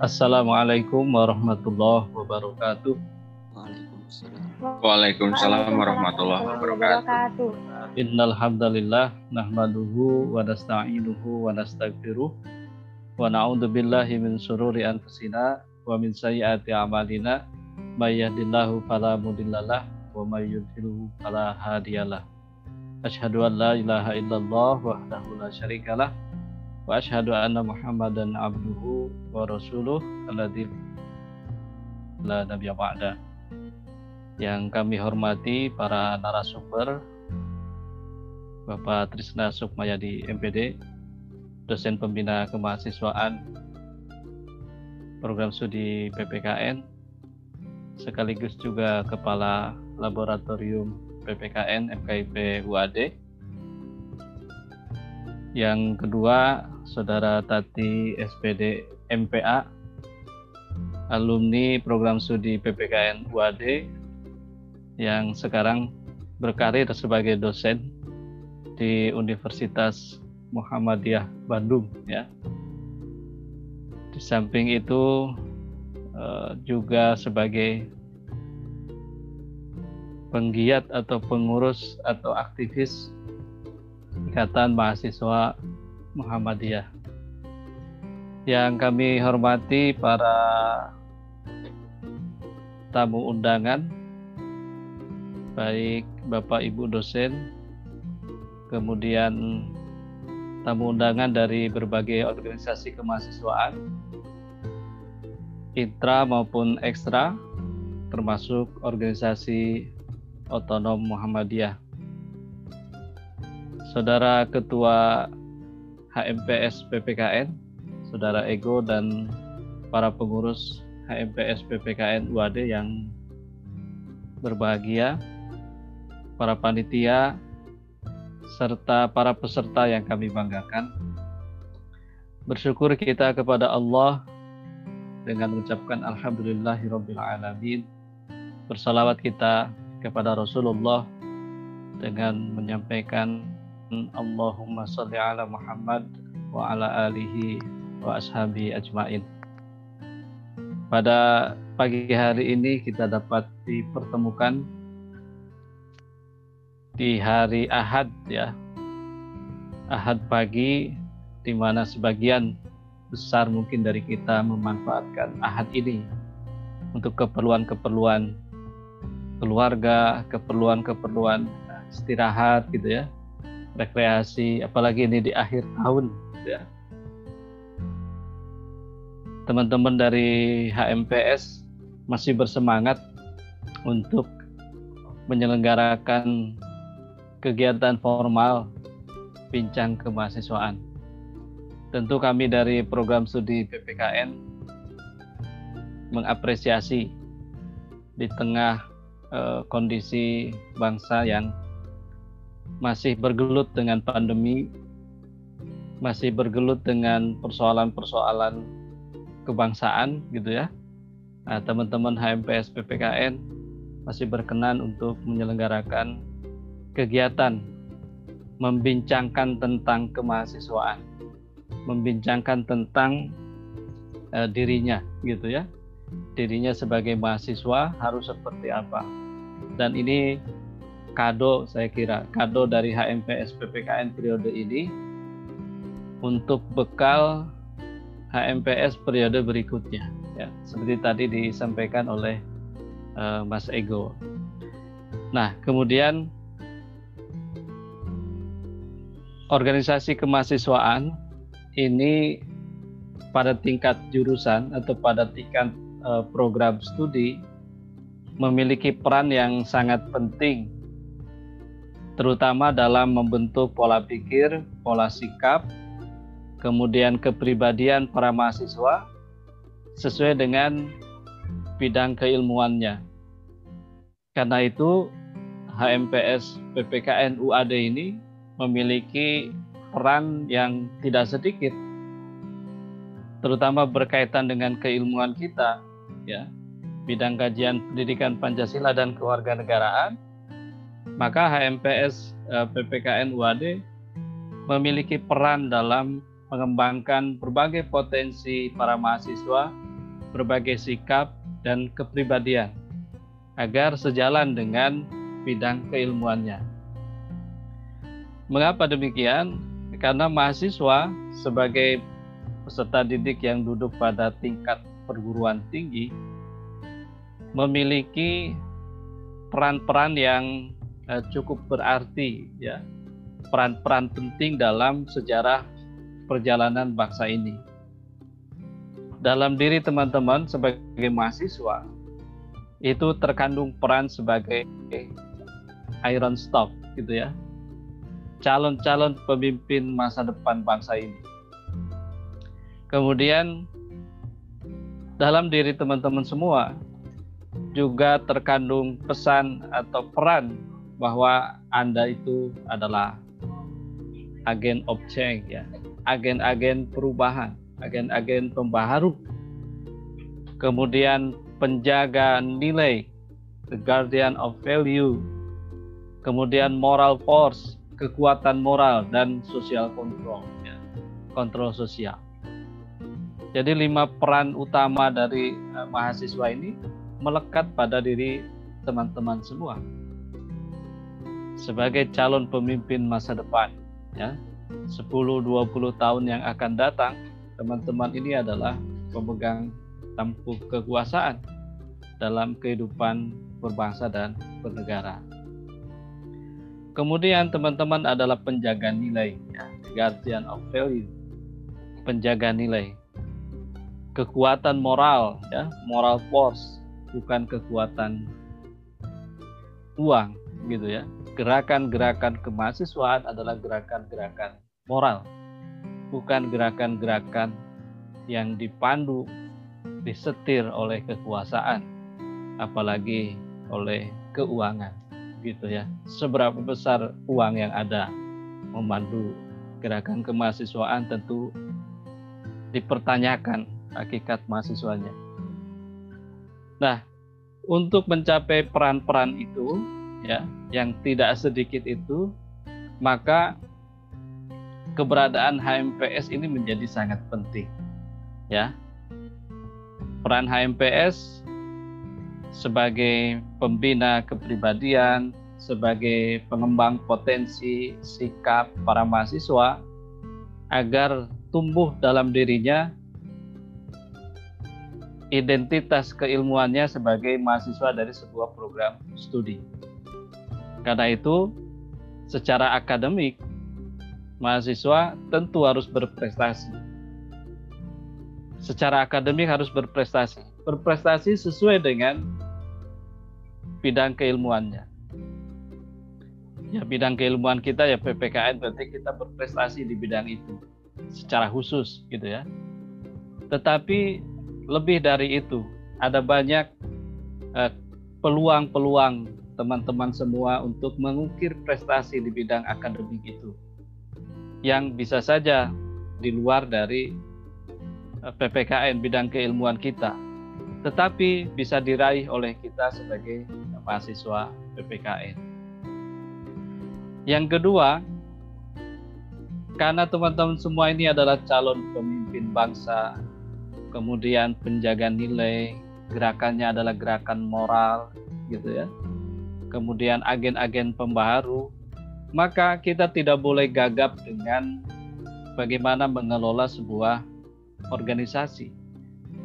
Assalamualaikum warahmatullahi wabarakatuh. Waalaikumsalam. Waalaikumsalam warahmatullahi wabarakatuh. Innal hamdalillah nahmaduhu wa nasta'inuhu wa nastaghfiruh wa na'udzu billahi min syururi anfusina wa min sayyiati a'malina may yahdihillahu fala mudhillalah wa may yudhlilhu fala hadiyalah. Asyhadu an la ilaha illallah wahdahu la syarikalah wa asyhadu anna Muhammadan abduhu wa rasuluh alladzi la nabiyya ba'da. Yang kami hormati para narasumber Bapak Trisna Sukmayadi MPD, dosen pembina kemahasiswaan program studi PPKN sekaligus juga kepala laboratorium PPKN FKIP UAD. Yang kedua, Saudara Tati SPD MPA, alumni program studi PPKN UAD yang sekarang berkarir sebagai dosen di Universitas Muhammadiyah Bandung ya. Di samping itu eh, juga sebagai penggiat atau pengurus atau aktivis Ikatan Mahasiswa Muhammadiyah. Yang kami hormati para tamu undangan, baik Bapak Ibu dosen, kemudian tamu undangan dari berbagai organisasi kemahasiswaan, intra maupun ekstra, termasuk organisasi otonom Muhammadiyah Saudara Ketua HMPS PPKN, Saudara Ego dan para pengurus HMPS PPKN UAD yang berbahagia, para panitia, serta para peserta yang kami banggakan. Bersyukur kita kepada Allah dengan mengucapkan Alhamdulillahirrabbilalamin. Bersalawat kita kepada Rasulullah dengan menyampaikan Allahumma salli ala Muhammad wa ala alihi wa ashabi ajmain. Pada pagi hari ini kita dapat dipertemukan di hari Ahad ya. Ahad pagi di mana sebagian besar mungkin dari kita memanfaatkan Ahad ini untuk keperluan-keperluan keluarga, keperluan-keperluan istirahat gitu ya rekreasi apalagi ini di akhir tahun ya teman-teman dari HMPS masih bersemangat untuk menyelenggarakan kegiatan formal bincang kemahasiswaan. Tentu kami dari program studi PPKN mengapresiasi di tengah eh, kondisi bangsa yang masih bergelut dengan pandemi, masih bergelut dengan persoalan-persoalan kebangsaan gitu ya. Nah, teman-teman HMPS PPKN masih berkenan untuk menyelenggarakan kegiatan membincangkan tentang kemahasiswaan, membincangkan tentang uh, dirinya gitu ya. Dirinya sebagai mahasiswa harus seperti apa. Dan ini kado saya kira kado dari HMPS PPKN periode ini untuk bekal HMPS periode berikutnya ya seperti tadi disampaikan oleh uh, Mas Ego. Nah, kemudian organisasi kemahasiswaan ini pada tingkat jurusan atau pada tingkat uh, program studi memiliki peran yang sangat penting terutama dalam membentuk pola pikir, pola sikap, kemudian kepribadian para mahasiswa sesuai dengan bidang keilmuannya. Karena itu HMPS PPKN UAD ini memiliki peran yang tidak sedikit terutama berkaitan dengan keilmuan kita ya bidang kajian pendidikan Pancasila dan kewarganegaraan maka HMPS eh, PPKN UAD memiliki peran dalam mengembangkan berbagai potensi para mahasiswa berbagai sikap dan kepribadian agar sejalan dengan bidang keilmuannya. Mengapa demikian? Karena mahasiswa sebagai peserta didik yang duduk pada tingkat perguruan tinggi memiliki peran-peran yang uh, cukup berarti ya peran-peran penting dalam sejarah perjalanan bangsa ini. Dalam diri teman-teman sebagai mahasiswa itu terkandung peran sebagai iron stock gitu ya calon-calon pemimpin masa depan bangsa ini. Kemudian dalam diri teman-teman semua juga terkandung pesan atau peran bahwa Anda itu adalah agen change ya, agen-agen perubahan, agen-agen pembaharu. Kemudian penjaga nilai, the guardian of value. Kemudian moral force, kekuatan moral dan social control ya, kontrol sosial. Jadi lima peran utama dari uh, mahasiswa ini melekat pada diri teman-teman semua sebagai calon pemimpin masa depan ya. 10 20 tahun yang akan datang teman-teman ini adalah pemegang tampuk kekuasaan dalam kehidupan berbangsa dan bernegara. Kemudian teman-teman adalah penjaga nilai, ya, guardian of value, penjaga nilai, kekuatan moral, ya, moral force, bukan kekuatan uang gitu ya. Gerakan-gerakan kemahasiswaan adalah gerakan-gerakan moral, bukan gerakan-gerakan yang dipandu, disetir oleh kekuasaan, apalagi oleh keuangan gitu ya. Seberapa besar uang yang ada memandu gerakan kemahasiswaan tentu dipertanyakan hakikat mahasiswanya. Nah, untuk mencapai peran-peran itu ya, yang tidak sedikit itu, maka keberadaan HMPS ini menjadi sangat penting. Ya. Peran HMPS sebagai pembina kepribadian, sebagai pengembang potensi sikap para mahasiswa agar tumbuh dalam dirinya identitas keilmuannya sebagai mahasiswa dari sebuah program studi. Karena itu, secara akademik, mahasiswa tentu harus berprestasi. Secara akademik harus berprestasi. Berprestasi sesuai dengan bidang keilmuannya. Ya, bidang keilmuan kita ya PPKN berarti kita berprestasi di bidang itu secara khusus gitu ya. Tetapi lebih dari itu, ada banyak eh, peluang-peluang teman-teman semua untuk mengukir prestasi di bidang akademik itu yang bisa saja di luar dari eh, PPKN bidang keilmuan kita tetapi bisa diraih oleh kita sebagai mahasiswa PPKN. Yang kedua, karena teman-teman semua ini adalah calon pemimpin bangsa kemudian penjaga nilai, gerakannya adalah gerakan moral gitu ya. Kemudian agen-agen pembaharu, maka kita tidak boleh gagap dengan bagaimana mengelola sebuah organisasi.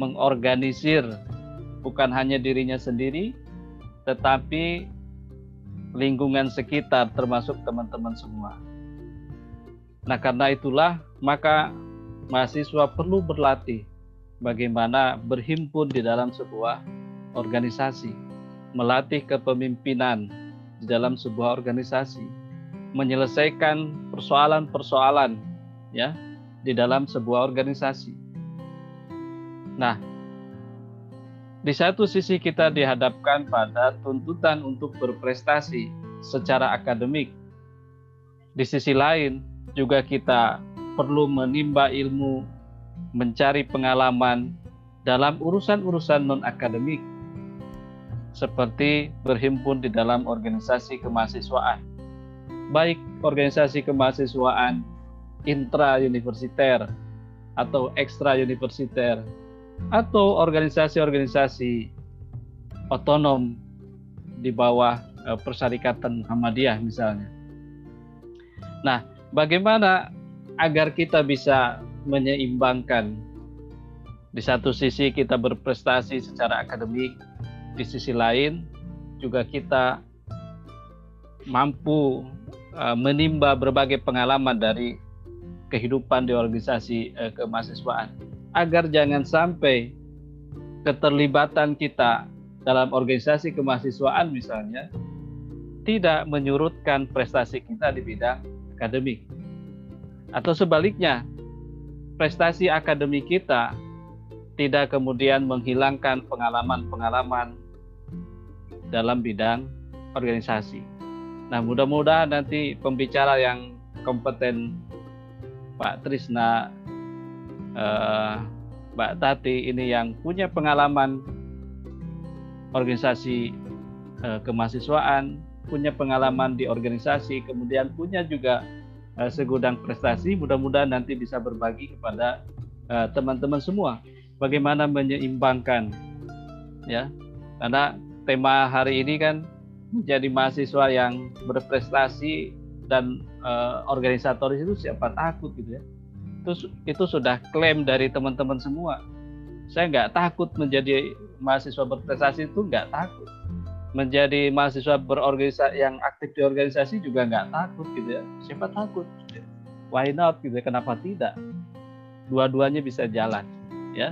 Mengorganisir bukan hanya dirinya sendiri, tetapi lingkungan sekitar termasuk teman-teman semua. Nah, karena itulah maka mahasiswa perlu berlatih bagaimana berhimpun di dalam sebuah organisasi, melatih kepemimpinan di dalam sebuah organisasi, menyelesaikan persoalan-persoalan ya di dalam sebuah organisasi. Nah, di satu sisi kita dihadapkan pada tuntutan untuk berprestasi secara akademik. Di sisi lain juga kita perlu menimba ilmu mencari pengalaman dalam urusan-urusan non-akademik, seperti berhimpun di dalam organisasi kemahasiswaan, baik organisasi kemahasiswaan intra-universiter atau ekstra-universiter, atau organisasi-organisasi otonom di bawah uh, Persyarikatan Muhammadiyah misalnya. Nah, bagaimana agar kita bisa menyeimbangkan di satu sisi kita berprestasi secara akademik, di sisi lain juga kita mampu uh, menimba berbagai pengalaman dari kehidupan di organisasi uh, kemahasiswaan. Agar jangan sampai keterlibatan kita dalam organisasi kemahasiswaan misalnya tidak menyurutkan prestasi kita di bidang akademik. Atau sebaliknya prestasi akademik kita tidak kemudian menghilangkan pengalaman-pengalaman dalam bidang organisasi. Nah, mudah-mudahan nanti pembicara yang kompeten Pak Trisna, eh, Tati ini yang punya pengalaman organisasi eh, kemahasiswaan, punya pengalaman di organisasi, kemudian punya juga eh, segudang prestasi, mudah-mudahan nanti bisa berbagi kepada eh, teman-teman semua bagaimana menyeimbangkan ya karena tema hari ini kan menjadi mahasiswa yang berprestasi dan uh, organisatoris itu siapa takut gitu ya. Itu itu sudah klaim dari teman-teman semua. Saya nggak takut menjadi mahasiswa berprestasi itu nggak takut. Menjadi mahasiswa berorganisasi yang aktif di organisasi juga nggak takut gitu ya. Siapa takut? Why not gitu ya? Kenapa tidak? Dua-duanya bisa jalan ya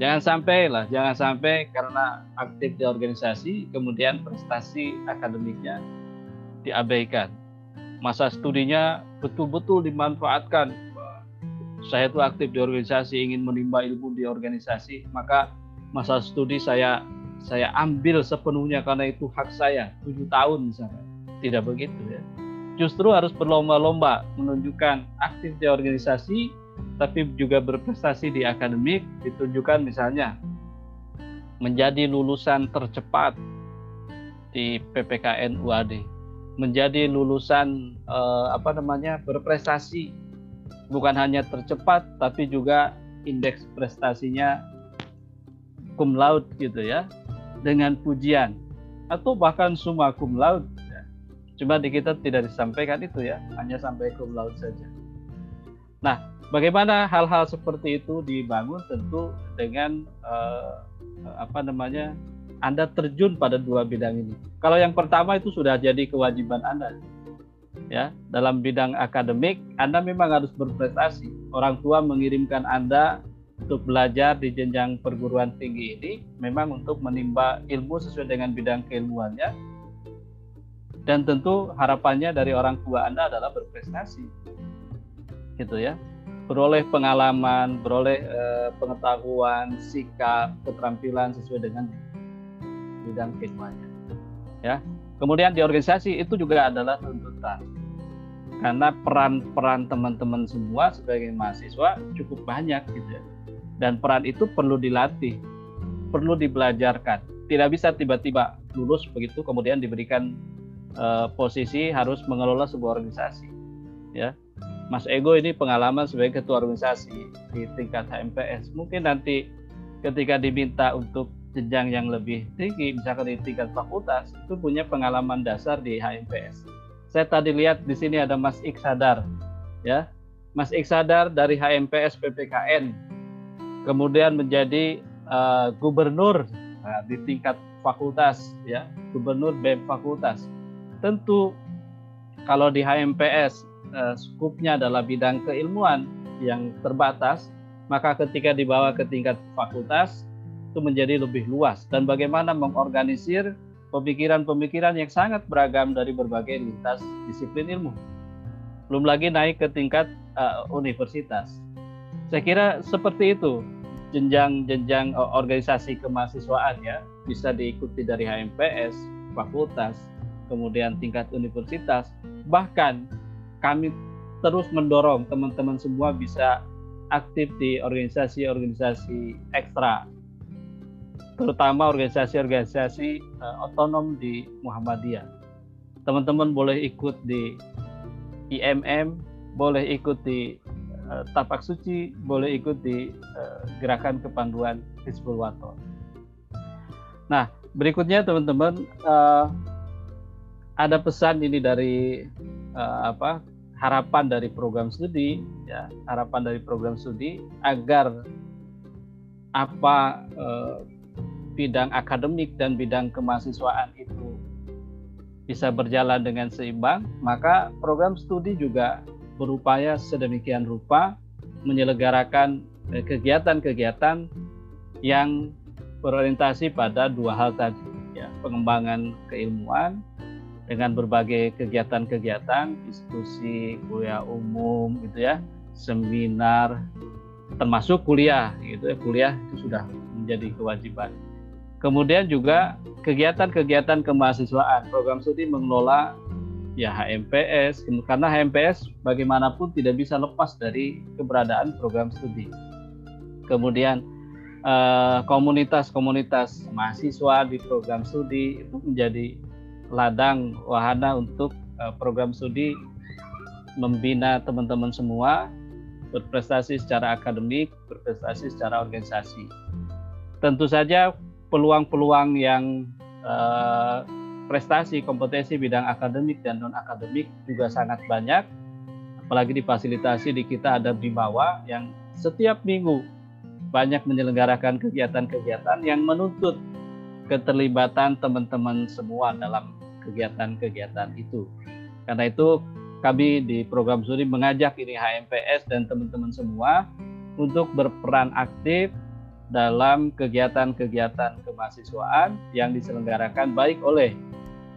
jangan sampai lah jangan sampai karena aktif di organisasi kemudian prestasi akademiknya diabaikan. Masa studinya betul-betul dimanfaatkan. Saya itu aktif di organisasi ingin menimba ilmu di organisasi maka masa studi saya saya ambil sepenuhnya karena itu hak saya tujuh tahun misalnya tidak begitu ya. Justru harus berlomba-lomba menunjukkan aktif di organisasi tapi juga berprestasi di akademik ditunjukkan misalnya menjadi lulusan tercepat di PPKN UAD menjadi lulusan eh, apa namanya berprestasi. Bukan hanya tercepat tapi juga indeks prestasinya cum laude gitu ya dengan pujian. Atau bahkan summa cum laude ya. cuma di kita tidak disampaikan itu ya hanya sampai cum laude saja. Nah Bagaimana hal-hal seperti itu dibangun tentu dengan uh, apa namanya Anda terjun pada dua bidang ini. Kalau yang pertama itu sudah jadi kewajiban Anda. Ya, dalam bidang akademik Anda memang harus berprestasi. Orang tua mengirimkan Anda untuk belajar di jenjang perguruan tinggi ini memang untuk menimba ilmu sesuai dengan bidang keilmuannya. Dan tentu harapannya dari orang tua Anda adalah berprestasi. Gitu ya beroleh pengalaman, beroleh uh, pengetahuan, sikap, keterampilan sesuai dengan bidang keilmuannya. Ya. Kemudian di organisasi itu juga adalah tuntutan. Karena peran-peran teman-teman semua sebagai mahasiswa cukup banyak gitu ya. Dan peran itu perlu dilatih, perlu dibelajarkan. Tidak bisa tiba-tiba lulus begitu kemudian diberikan uh, posisi harus mengelola sebuah organisasi. Ya Mas Ego ini pengalaman sebagai ketua organisasi di tingkat HMPS. Mungkin nanti ketika diminta untuk jenjang yang lebih tinggi, misalkan di tingkat fakultas, itu punya pengalaman dasar di HMPS. Saya tadi lihat di sini ada Mas Iksadar, ya, Mas Iksadar dari HMPS PPKN, kemudian menjadi uh, gubernur nah, di tingkat fakultas, ya, gubernur BEM fakultas. Tentu kalau di HMPS uh, skupnya adalah bidang keilmuan yang terbatas, maka ketika dibawa ke tingkat fakultas itu menjadi lebih luas dan bagaimana mengorganisir pemikiran-pemikiran yang sangat beragam dari berbagai lintas disiplin ilmu. Belum lagi naik ke tingkat uh, universitas. Saya kira seperti itu jenjang-jenjang organisasi kemahasiswaan ya bisa diikuti dari HMPS, fakultas, kemudian tingkat universitas, bahkan kami terus mendorong teman-teman semua bisa aktif di organisasi-organisasi ekstra terutama organisasi-organisasi uh, otonom di Muhammadiyah. Teman-teman boleh ikut di IMM, boleh ikut di uh, tapak suci boleh ikut di uh, gerakan kepanduan Hizbul Waton. Nah, berikutnya teman-teman uh, ada pesan ini dari uh, apa harapan dari program studi ya harapan dari program studi agar apa uh, bidang akademik dan bidang kemahasiswaan itu bisa berjalan dengan seimbang, maka program studi juga berupaya sedemikian rupa menyelenggarakan eh, kegiatan-kegiatan yang berorientasi pada dua hal tadi, ya, pengembangan keilmuan dengan berbagai kegiatan-kegiatan, diskusi, kuliah umum, gitu ya, seminar, termasuk kuliah, gitu ya, kuliah itu sudah menjadi kewajiban. Kemudian juga kegiatan-kegiatan kemahasiswaan, program studi mengelola ya HMPS karena HMPS bagaimanapun tidak bisa lepas dari keberadaan program studi. Kemudian eh, komunitas-komunitas mahasiswa di program studi itu menjadi ladang wahana untuk eh, program studi membina teman-teman semua berprestasi secara akademik, berprestasi secara organisasi. Tentu saja peluang-peluang yang uh, prestasi kompetensi bidang akademik dan non akademik juga sangat banyak apalagi difasilitasi di kita ada Bimawa yang setiap minggu banyak menyelenggarakan kegiatan-kegiatan yang menuntut keterlibatan teman-teman semua dalam kegiatan-kegiatan itu. Karena itu kami di program Suri mengajak ini HMPS dan teman-teman semua untuk berperan aktif dalam kegiatan-kegiatan kemahasiswaan yang diselenggarakan baik oleh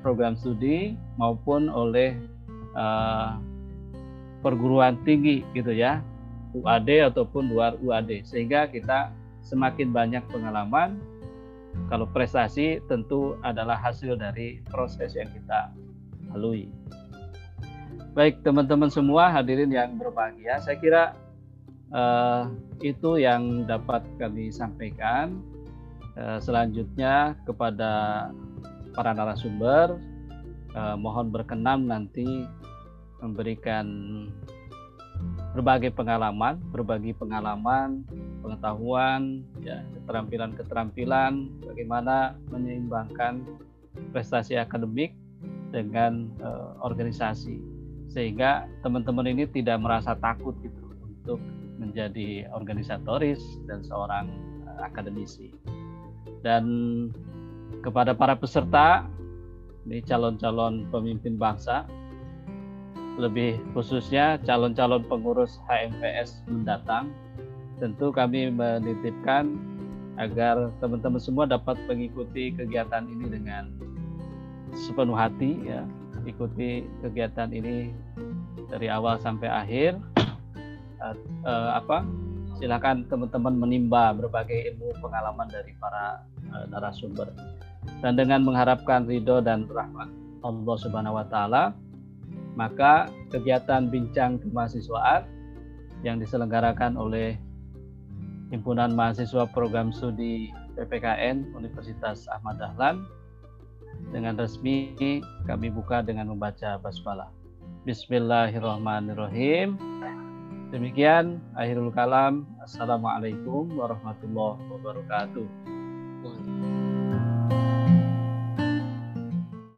program studi maupun oleh uh, perguruan tinggi gitu ya UAD ataupun luar UAD sehingga kita semakin banyak pengalaman kalau prestasi tentu adalah hasil dari proses yang kita lalui. Baik teman-teman semua hadirin yang berbahagia, saya kira uh, itu yang dapat kami sampaikan. Uh, selanjutnya kepada para narasumber eh, mohon berkenan nanti memberikan berbagai pengalaman, berbagi pengalaman, pengetahuan, ya, keterampilan-keterampilan, bagaimana menyeimbangkan prestasi akademik dengan uh, organisasi, sehingga teman-teman ini tidak merasa takut gitu untuk menjadi organisatoris dan seorang uh, akademisi. Dan kepada para peserta ini calon-calon pemimpin bangsa lebih khususnya calon-calon pengurus HMPS mendatang tentu kami menitipkan agar teman-teman semua dapat mengikuti kegiatan ini dengan sepenuh hati ya. Ikuti kegiatan ini dari awal sampai akhir. Uh, uh, apa silakan teman-teman menimba berbagai ilmu pengalaman dari para uh, narasumber. Dan dengan mengharapkan ridho dan rahmat Allah Subhanahu wa taala maka kegiatan bincang kemahasiswaan yang diselenggarakan oleh Himpunan Mahasiswa Program Studi PPKN Universitas Ahmad Dahlan dengan resmi kami buka dengan membaca basmalah. Bismillahirrahmanirrahim. Demikian akhirul kalam. Assalamualaikum warahmatullahi wabarakatuh.